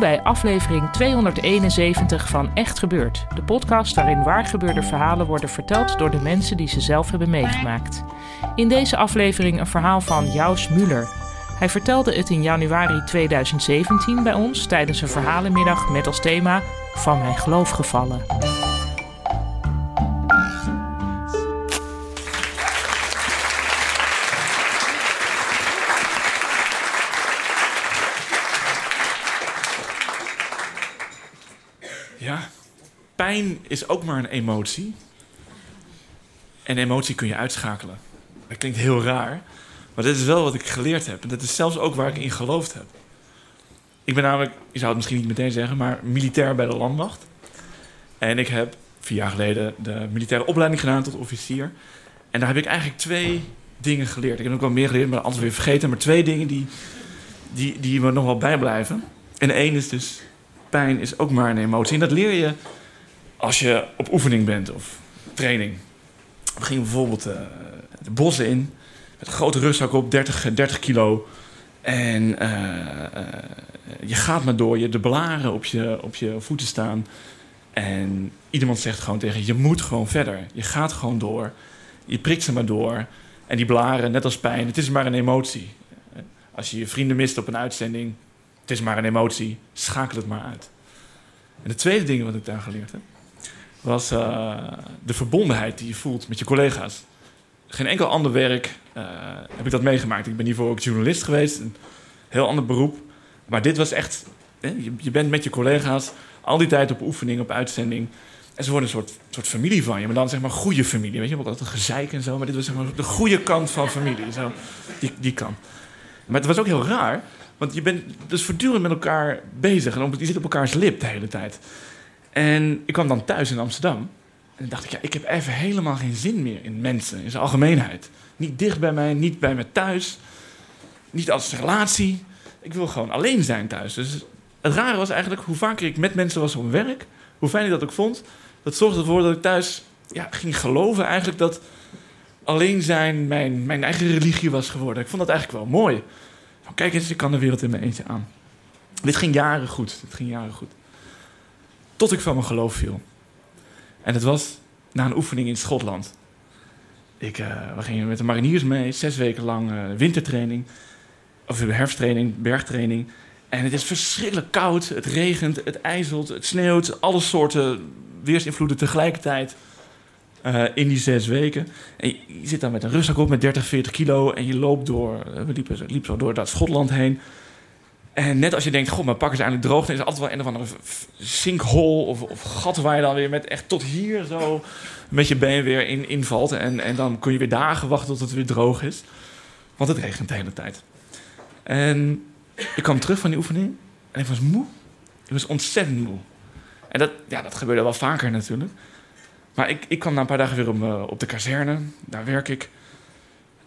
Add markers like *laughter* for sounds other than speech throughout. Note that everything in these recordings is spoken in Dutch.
Bij aflevering 271 van Echt Gebeurd. De podcast waarin waargebeurde verhalen worden verteld door de mensen die ze zelf hebben meegemaakt. In deze aflevering een verhaal van Jaus Muller. Hij vertelde het in januari 2017 bij ons tijdens een verhalenmiddag met als thema Van mijn geloof gevallen. Pijn is ook maar een emotie. En emotie kun je uitschakelen. Dat klinkt heel raar, maar dit is wel wat ik geleerd heb. En dat is zelfs ook waar ik in geloofd heb. Ik ben namelijk, je zou het misschien niet meteen zeggen, maar militair bij de landmacht. En ik heb vier jaar geleden de militaire opleiding gedaan tot officier. En daar heb ik eigenlijk twee dingen geleerd. Ik heb ook wel meer geleerd, maar anders weer vergeten. Maar twee dingen die, die, die me nog wel bijblijven. En één is dus pijn is ook maar een emotie. En dat leer je als je op oefening bent of training. We gingen bijvoorbeeld uh, de bossen in met een grote rugzak op, 30, 30 kilo. En uh, uh, je gaat maar door, je de blaren op je, op je voeten staan. En iemand zegt gewoon tegen je, je moet gewoon verder. Je gaat gewoon door. Je prikt ze maar door. En die blaren, net als pijn, het is maar een emotie. Als je je vrienden mist op een uitzending, het is maar een emotie, schakel het maar uit. En de tweede ding wat ik daar geleerd heb, was uh, de verbondenheid die je voelt met je collega's. Geen enkel ander werk uh, heb ik dat meegemaakt. Ik ben hiervoor ook journalist geweest, een heel ander beroep. Maar dit was echt, je, je, bent met je collega's al die tijd op oefening, op uitzending. En ze worden een soort, soort familie van je, maar dan zeg maar goede familie. Weet je, ook altijd gezeik en zo, maar dit was zeg maar de goede kant van familie. Zo, die, die kant. Maar het was ook heel raar, want je bent dus voortdurend met elkaar bezig. En je zit op elkaars lip de hele tijd. En ik kwam dan thuis in Amsterdam. En dacht ik, ja, ik heb even helemaal geen zin meer in mensen, in zijn algemeenheid. Niet dicht bij mij, niet bij me thuis. Niet als relatie. Ik wil gewoon alleen zijn thuis. Dus het rare was eigenlijk, hoe vaker ik met mensen was op werk... hoe fijn ik dat ook vond... dat zorgde ervoor dat ik thuis ja, ging geloven eigenlijk dat alleen zijn mijn, mijn eigen religie was geworden. Ik vond dat eigenlijk wel mooi. Kijk eens, ik kan de wereld in mijn eentje aan. Dit ging jaren goed. Dit ging jaren goed. Tot ik van mijn geloof viel. En het was na een oefening in Schotland. Ik, uh, we gingen met de mariniers mee, zes weken lang uh, wintertraining. Of herfsttraining, bergtraining. En het is verschrikkelijk koud. Het regent, het ijzelt, het sneeuwt. Alle soorten weersinvloeden tegelijkertijd. In die zes weken. En je, je, zit dan met een rugzak op met 30, 40 kilo. En je loopt door, we liepen, liepen zo door dat Schotland heen. En net als je denkt, god, mijn pak is eindelijk droog... dan is er altijd wel een of andere sinkhole of, gat... waar je dan weer met echt tot hier zo met je been weer in invalt. En, en dan kun je weer dagen wachten tot het weer droog is. Want het regent de hele tijd. En ik kwam terug van die oefening en ik was moe. Ik was ontzettend moe. En dat, ja, dat gebeurde wel vaker natuurlijk... Maar ik, ik kwam na een paar dagen weer op, op de kazerne. Daar werk ik.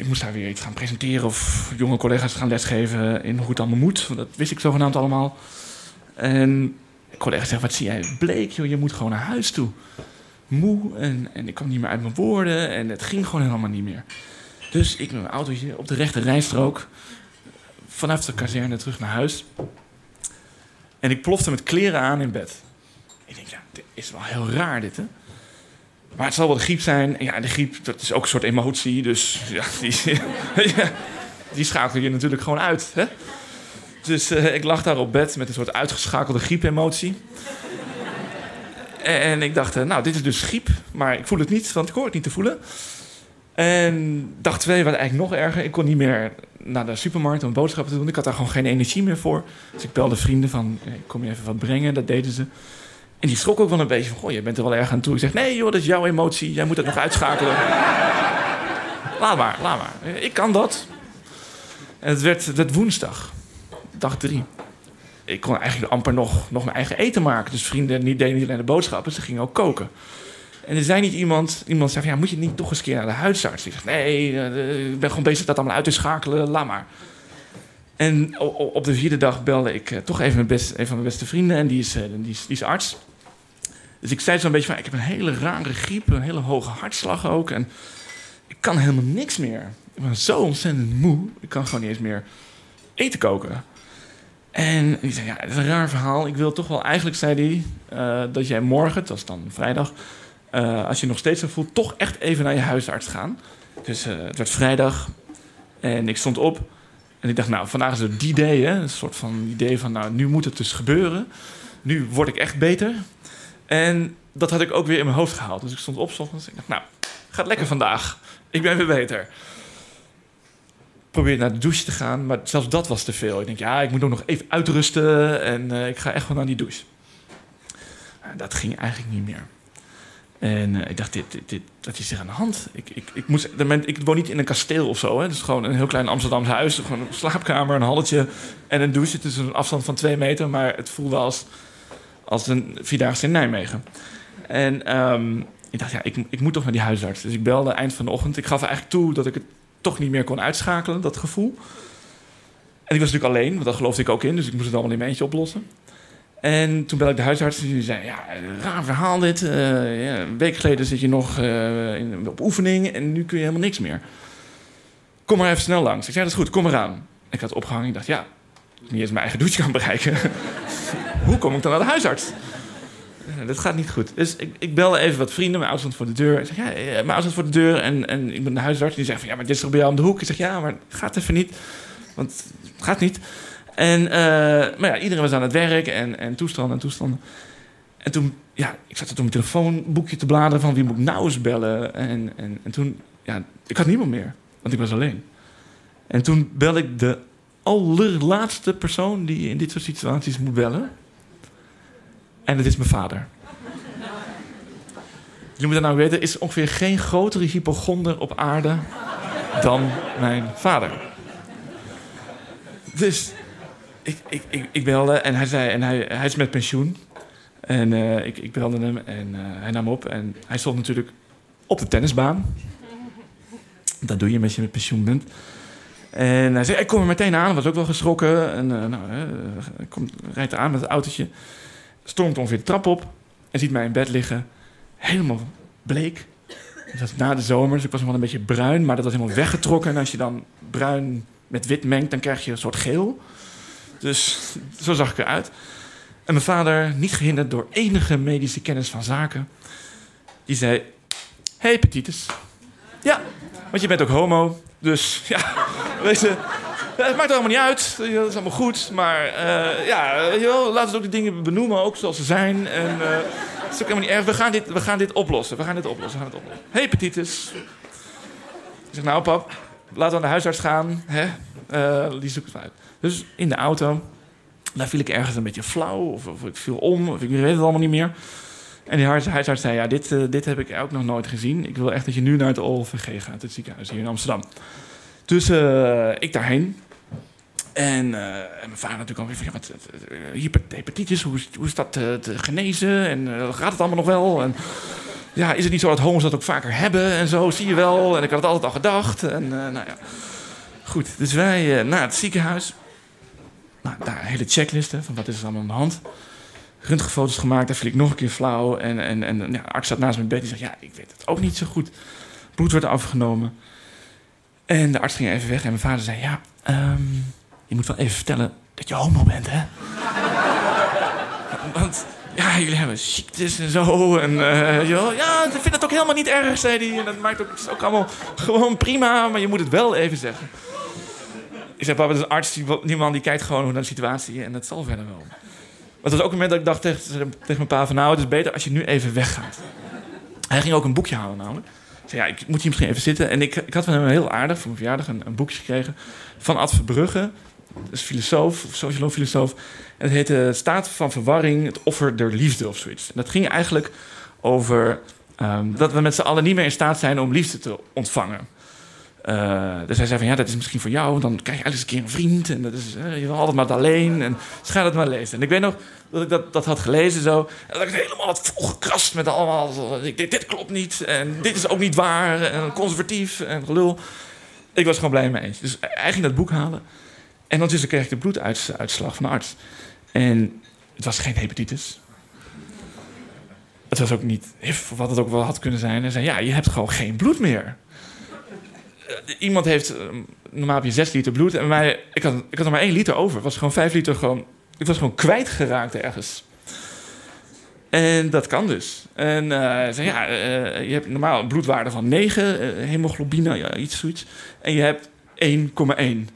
Ik moest daar weer iets gaan presenteren of jonge collega's gaan lesgeven in hoe het allemaal moet. Want dat wist ik zogenaamd allemaal. En collega's zeggen, wat zie jij bleek, joh, je moet gewoon naar huis toe. Moe en, en ik kwam niet meer uit mijn woorden en het ging gewoon helemaal niet meer. Dus ik met mijn autootje op de rechte rijstrook vanaf de kazerne terug naar huis. En ik plofte met kleren aan in bed. Ik denk, ja, dit is wel heel raar dit, hè? Maar het zal wel de griep zijn. En ja, de griep, dat is ook een soort emotie. Dus ja, die, *laughs* die schakel je natuurlijk gewoon uit. Hè? Dus uh, ik lag daar op bed met een soort uitgeschakelde griepemotie. en ik dacht, uh, nou, dit is dus griep. Maar ik voel het niet, want ik hoor het niet te voelen. En dag twee was eigenlijk nog erger. Ik kon niet meer naar de supermarkt om boodschappen te doen. Ik had daar gewoon geen energie meer voor. Dus ik belde vrienden van, kom je even wat brengen? Dat deden ze. En die schrok ook wel een beetje van, goh, je bent er wel erg aan toe. Ik zeg, nee joh, dat is jouw emotie. Jij moet het nog uitschakelen. laat maar, laat maar. Ik kan dat. En het werd, werd woensdag, dag drie. Ik kon eigenlijk amper nog, nog mijn eigen eten maken. Dus vrienden niet deden niet alleen de boodschappen, ze gingen ook koken. En er zei niet iemand, iemand zei ja, moet je niet toch eens een keer naar de huisarts? Ik zeg, nee, eh, ik ben gewoon bezig dat allemaal uit te schakelen, laat maar. En op de vierde dag belde ik eh, toch even mijn best, een van mijn beste vrienden. En die is, eh, die is, die is arts. Dus ik zei zo'n beetje van, ik heb een hele rare griep, een hele hoge hartslag ook. En ik kan helemaal niks meer. Ik ben zo ontzettend moe. Ik kan gewoon niet eens meer eten koken. En die zei, ja, dat is een raar verhaal. Ik wil toch wel, eigenlijk zei hij, eh, dat jij morgen, dat is dan vrijdag... eh, als je nog steeds zo voelt, toch echt even naar je huisarts gaan. Dus eh, het werd vrijdag en ik stond op. En ik dacht, nou, vandaag is het die day, hè? Een soort van idee van, nou, nu moet het dus gebeuren. Nu word ik echt beter. En dat had ik ook weer in mijn hoofd gehaald. Dus ik stond op 's ochtends. Ik dacht, nou, gaat lekker vandaag. Ik ben weer beter. Probeer naar de douche te gaan, maar zelfs dat was te veel. Ik denk, ja, ik moet ook nog even uitrusten en eh, ik ga echt wel naar die douche. Nou, dat ging eigenlijk niet meer. En eh, ik dacht, dit, dit, wat is er aan de hand? Ik, ik, ik, moest, ik woon niet in een kasteel of zo. Het is gewoon een heel klein Amsterdamse huis. Gewoon een slaapkamer, een halletje en een douche. Het is een afstand van twee meter, maar het voelde als, als een vierdaagse in Nijmegen. En ehm, ik dacht, ja, ik, ik moet toch naar die huisarts. Dus ik belde eind van de ochtend. Ik gaf eigenlijk toe dat ik het toch niet meer kon uitschakelen, dat gevoel. En ik was natuurlijk alleen, want daar geloofde ik ook in. Dus ik moest het allemaal in mijn eentje oplossen. En toen belde ik de huisarts en die zei... ja, raar verhaal dit. Eh, ja, een week geleden zit je nog eh, op oefening en nu kun je helemaal niks meer. Kom maar even snel langs. Ik zei, dat is goed, kom eraan. Ik had opgehangen, ik dacht, ja... niet eens mijn eigen douche kan bereiken. *laughs* Hoe kom ik dan naar de huisarts? Eh, Dat gaat niet goed. Dus ik, ik belde even wat vrienden. Mijn stond voor de deur. Ik zeg, ja, eh, mijn ouders voor de deur en, en ik ben de huisarts. Die zegt van, ja, maar dit is toch bij jou om de hoek? Ik zeg, ja, maar gaat even niet. Want gaat niet. En, eh, maar ja, iedereen was aan het werk en, en toestanden en toestanden. En toen, ja, ik zat op mijn telefoonboekje te bladeren van wie moet ik nou eens bellen. En, en, en toen, ja, ik had niemand meer, want ik was alleen. En toen belde ik de allerlaatste persoon die in dit soort situaties moet bellen. En het is mijn vader. Je moet dat nou weten, is ongeveer geen grotere hypochonder op aarde dan mijn vader. Dus ik, ik, ik, ik belde en hij zei, en hij, hij is met pensioen. En eh, ik, ik belde hem en eh, hij nam op. En hij stond natuurlijk op de tennisbaan. Dat doe je als je met pensioen bent. En hij zei, ik kom er meteen aan. Was ook wel geschrokken. En eh, nou, hij komt, rijdt aan met het autootje. Stormt ongeveer de trap op. En ziet mij in bed liggen. Helemaal bleek. Dat was na de zomer, dus ik was nog wel een beetje bruin. Maar dat was helemaal weggetrokken. En als je dan bruin met wit mengt, dan krijg je een soort geel. Dus zo zag ik eruit. En mijn vader, niet gehinderd door enige medische kennis van zaken, die zei: Hepatitis. Ja, want je bent ook homo. Dus ja, *laughs* weet je, het maakt allemaal niet uit. Dat is allemaal goed. Maar eh, ja, wel, laten we ook de dingen benoemen, ook zoals ze zijn. En eh, het is ook helemaal niet erg. We gaan, dit, we gaan dit oplossen. We gaan dit oplossen. We gaan dit oplossen. Hepatitis. Ik zeg: Nou, pap, laten we naar de huisarts gaan. Hè? Eh, die zoekt het uit. Dus in de auto. Daar viel ik ergens een beetje flauw. Of, of ik viel om. Of ik weet het allemaal niet meer. En die huis- huisarts zei... Ja, dit, eh, dit heb ik ook nog nooit gezien. Ik wil echt dat je nu naar het OLVG gaat. Het ziekenhuis hier in Amsterdam. Dus eh, ik daarheen. En, eh, en mijn vader natuurlijk alweer van... Ja, wat, eh, hepatitis, hoe hoe is dat te genezen? En gaat het allemaal nog wel? En, ja, is het niet zo dat homo's dat ook vaker hebben en zo? Zie je wel. En ik had het altijd al gedacht. En nou ja... Goed, dus wij naar het ziekenhuis. Nou, daar een hele checklist hè, van wat is er allemaal aan de hand. Röntgenfoto's gemaakt, daar viel ik nog een keer flauw. En, en, en ja, arts zat naast mijn bed. Die zegt, ja, ik weet het ook niet zo goed. Bloed werd afgenomen. En de arts ging even weg. En mijn vader zei, ja, ehm, je moet wel even vertellen dat je homo bent, hè? *laughs* Want ja, jullie hebben ziektes en zo. En eh, je wel, ja, ik vind het ook helemaal niet erg, zei hij. En dat maakt ook, is ook allemaal gewoon prima, maar je moet het wel even zeggen. Ik zei, papa, dat is een arts, die, die man die kijkt gewoon naar de situatie en dat zal verder wel. Maar het was ook een moment dat ik dacht tegen, tegen mijn pa van, nou, het is beter als je nu even weggaat. Hij ging ook een boekje halen namelijk. Ja, ik moet hier misschien even zitten. En ik, ik had van hem heel aardig, voor mijn verjaardag, een, een boekje gekregen van Ad Verbrugge. Is filosoof, socioloog, filosoof. En het heette Staat van Verwarring, het offer der liefde of zoiets. En dat ging eigenlijk over ehm, dat we met z'n allen niet meer in staat zijn om liefde te ontvangen. Uh, dus hij zei van ja, dat is misschien voor jou, dan krijg je een keer een vriend. En dat is, uh, je wil altijd maar alleen. En dus ga maar lezen. En ik weet nog dat ik dat, dat had gelezen zo. En dat ik helemaal had volgekrast met allemaal. Ik, dit, dit klopt niet. En dit is ook niet waar. En conservatief en gelul. Ik was gewoon blij mee eens. Dus hij ging dat boek halen. En ondertussen kreeg ik de bloeduitslag van de arts. En het was geen hepatitis. Het was ook niet wat het ook wel had kunnen zijn. En zei, ja, je hebt gewoon geen bloed meer. Iemand heeft, normaal heb je 6 liter bloed. En mij, ik, had, ik had er maar 1 liter over. Het was gewoon 5 liter gewoon... Ik was gewoon kwijtgeraakt ergens. En dat kan dus. En uh, zei, ja, uh, je hebt normaal een bloedwaarde van 9, uh, hemoglobine, ja, iets zoiets. En je hebt 1,1.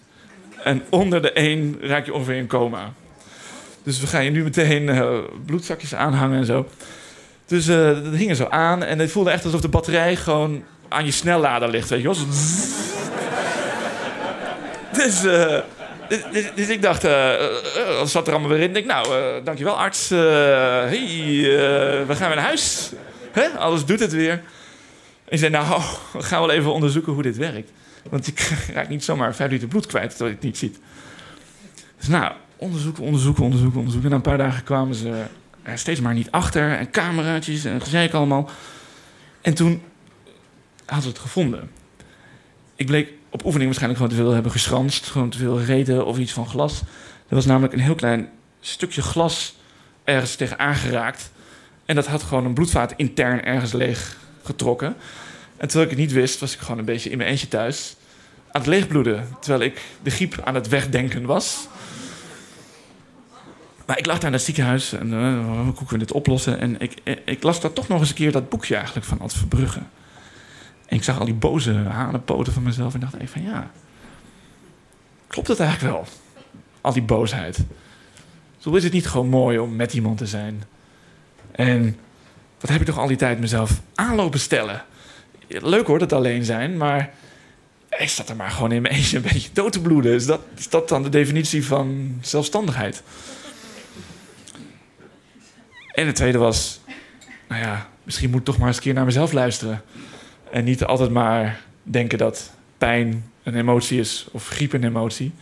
En onder de 1 raak je ongeveer in coma. Dus we gaan je nu meteen bloedzakjes aanhangen en zo. Dus dat hing er zo aan. En het voelde echt alsof de batterij gewoon aan je snellader ligt. Weet je wel? *laughs* dus, uh, dus, dus, ik dacht, uh, zat er allemaal weer in. Ik denk, nou, dankjewel arts. hey, we gaan weer naar huis. Hè? Alles doet het weer. En ik zei, nou, we gaan wel even onderzoeken hoe dit werkt. Want ik *laughs* raak niet zomaar 5 liter bloed kwijt terwijl je het niet ziet. Dus nou, onderzoeken, onderzoeken, onderzoeken, onderzoeken. En na een paar dagen kwamen ze er steeds maar niet achter. En cameraatjes en gezeik allemaal. En toen ze het gevonden. Ik bleek op oefening waarschijnlijk gewoon te veel hebben geschranst. Gewoon te veel reten of iets van glas. Er was namelijk een heel klein stukje glas ergens tegen aangeraakt. En dat had gewoon een bloedvaat intern ergens leeg getrokken. En terwijl ik het niet wist, was ik gewoon een beetje in mijn eentje thuis aan het leegbloeden. Terwijl ik de griep aan het wegdenken was. Maar ik lag daar in het ziekenhuis en uh, hoe kunnen we dit oplossen? En ik, ik, las daar toch nog eens een keer dat boekje eigenlijk van Ad Verbrugge. En ik zag al die boze hanenpoten van mezelf en dacht even van ja, klopt het eigenlijk wel? Al die boosheid. Zo is het niet gewoon mooi om met iemand te zijn. En wat heb ik toch al die tijd mezelf aanlopen stellen? Leuk hoor, dat alleen zijn, maar ik zat er maar gewoon in mijn eentje een beetje dood te bloeden. Is dat, is dat dan de definitie van zelfstandigheid? En het tweede was, nou ja, misschien moet ik toch maar eens een keer naar mezelf luisteren. En niet altijd maar denken dat pijn een emotie is of griep een emotie.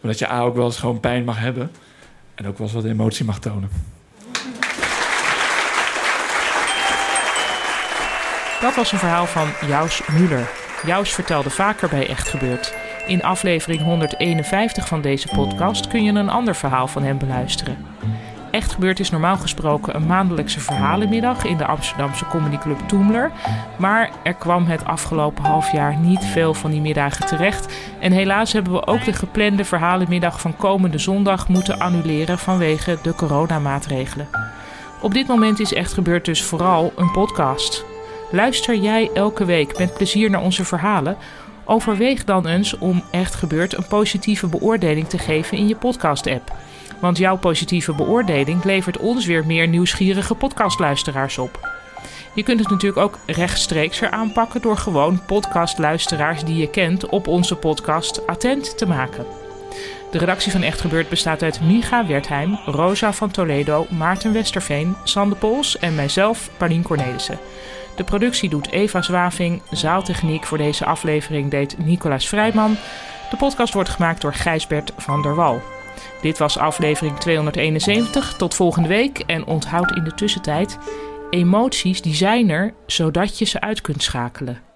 Maar dat je A ook wel eens gewoon pijn mag hebben en ook wel eens wat emotie mag tonen. Dat was een verhaal van Jaus Muller. Jaus vertelde vaker bij Echt Gebeurd. In aflevering 151 van deze podcast kun je een ander verhaal van hem beluisteren. Echt Gebeurd is normaal gesproken een maandelijkse verhalenmiddag in de Amsterdamse comedyclub Toemler. Maar er kwam het afgelopen half jaar niet veel van die middagen terecht. En helaas hebben we ook de geplande verhalenmiddag van komende zondag moeten annuleren vanwege de coronamaatregelen. Op dit moment is Echt Gebeurd dus vooral een podcast. Luister jij elke week met plezier naar onze verhalen? Overweeg dan eens om Echt Gebeurd een positieve beoordeling te geven in je podcast-app. Want jouw positieve beoordeling levert ons weer meer nieuwsgierige podcastluisteraars op. Je kunt het natuurlijk ook rechtstreeks er aanpakken door gewoon podcastluisteraars die je kent op onze podcast attent te maken. De redactie van Echt Gebeurd bestaat uit Miga Wertheim, Rosa van Toledo, Maarten Westerveen, Sander Pols en mijzelf, Paulien Cornelissen. De productie doet Eva Zwaving, zaaltechniek voor deze aflevering deed Nicolaas Vrijman. De podcast wordt gemaakt door Gijsbert van der Wal. Dit was aflevering 271. Tot volgende week en onthoud in de tussentijd: emoties die zijn er zodat je ze uit kunt schakelen.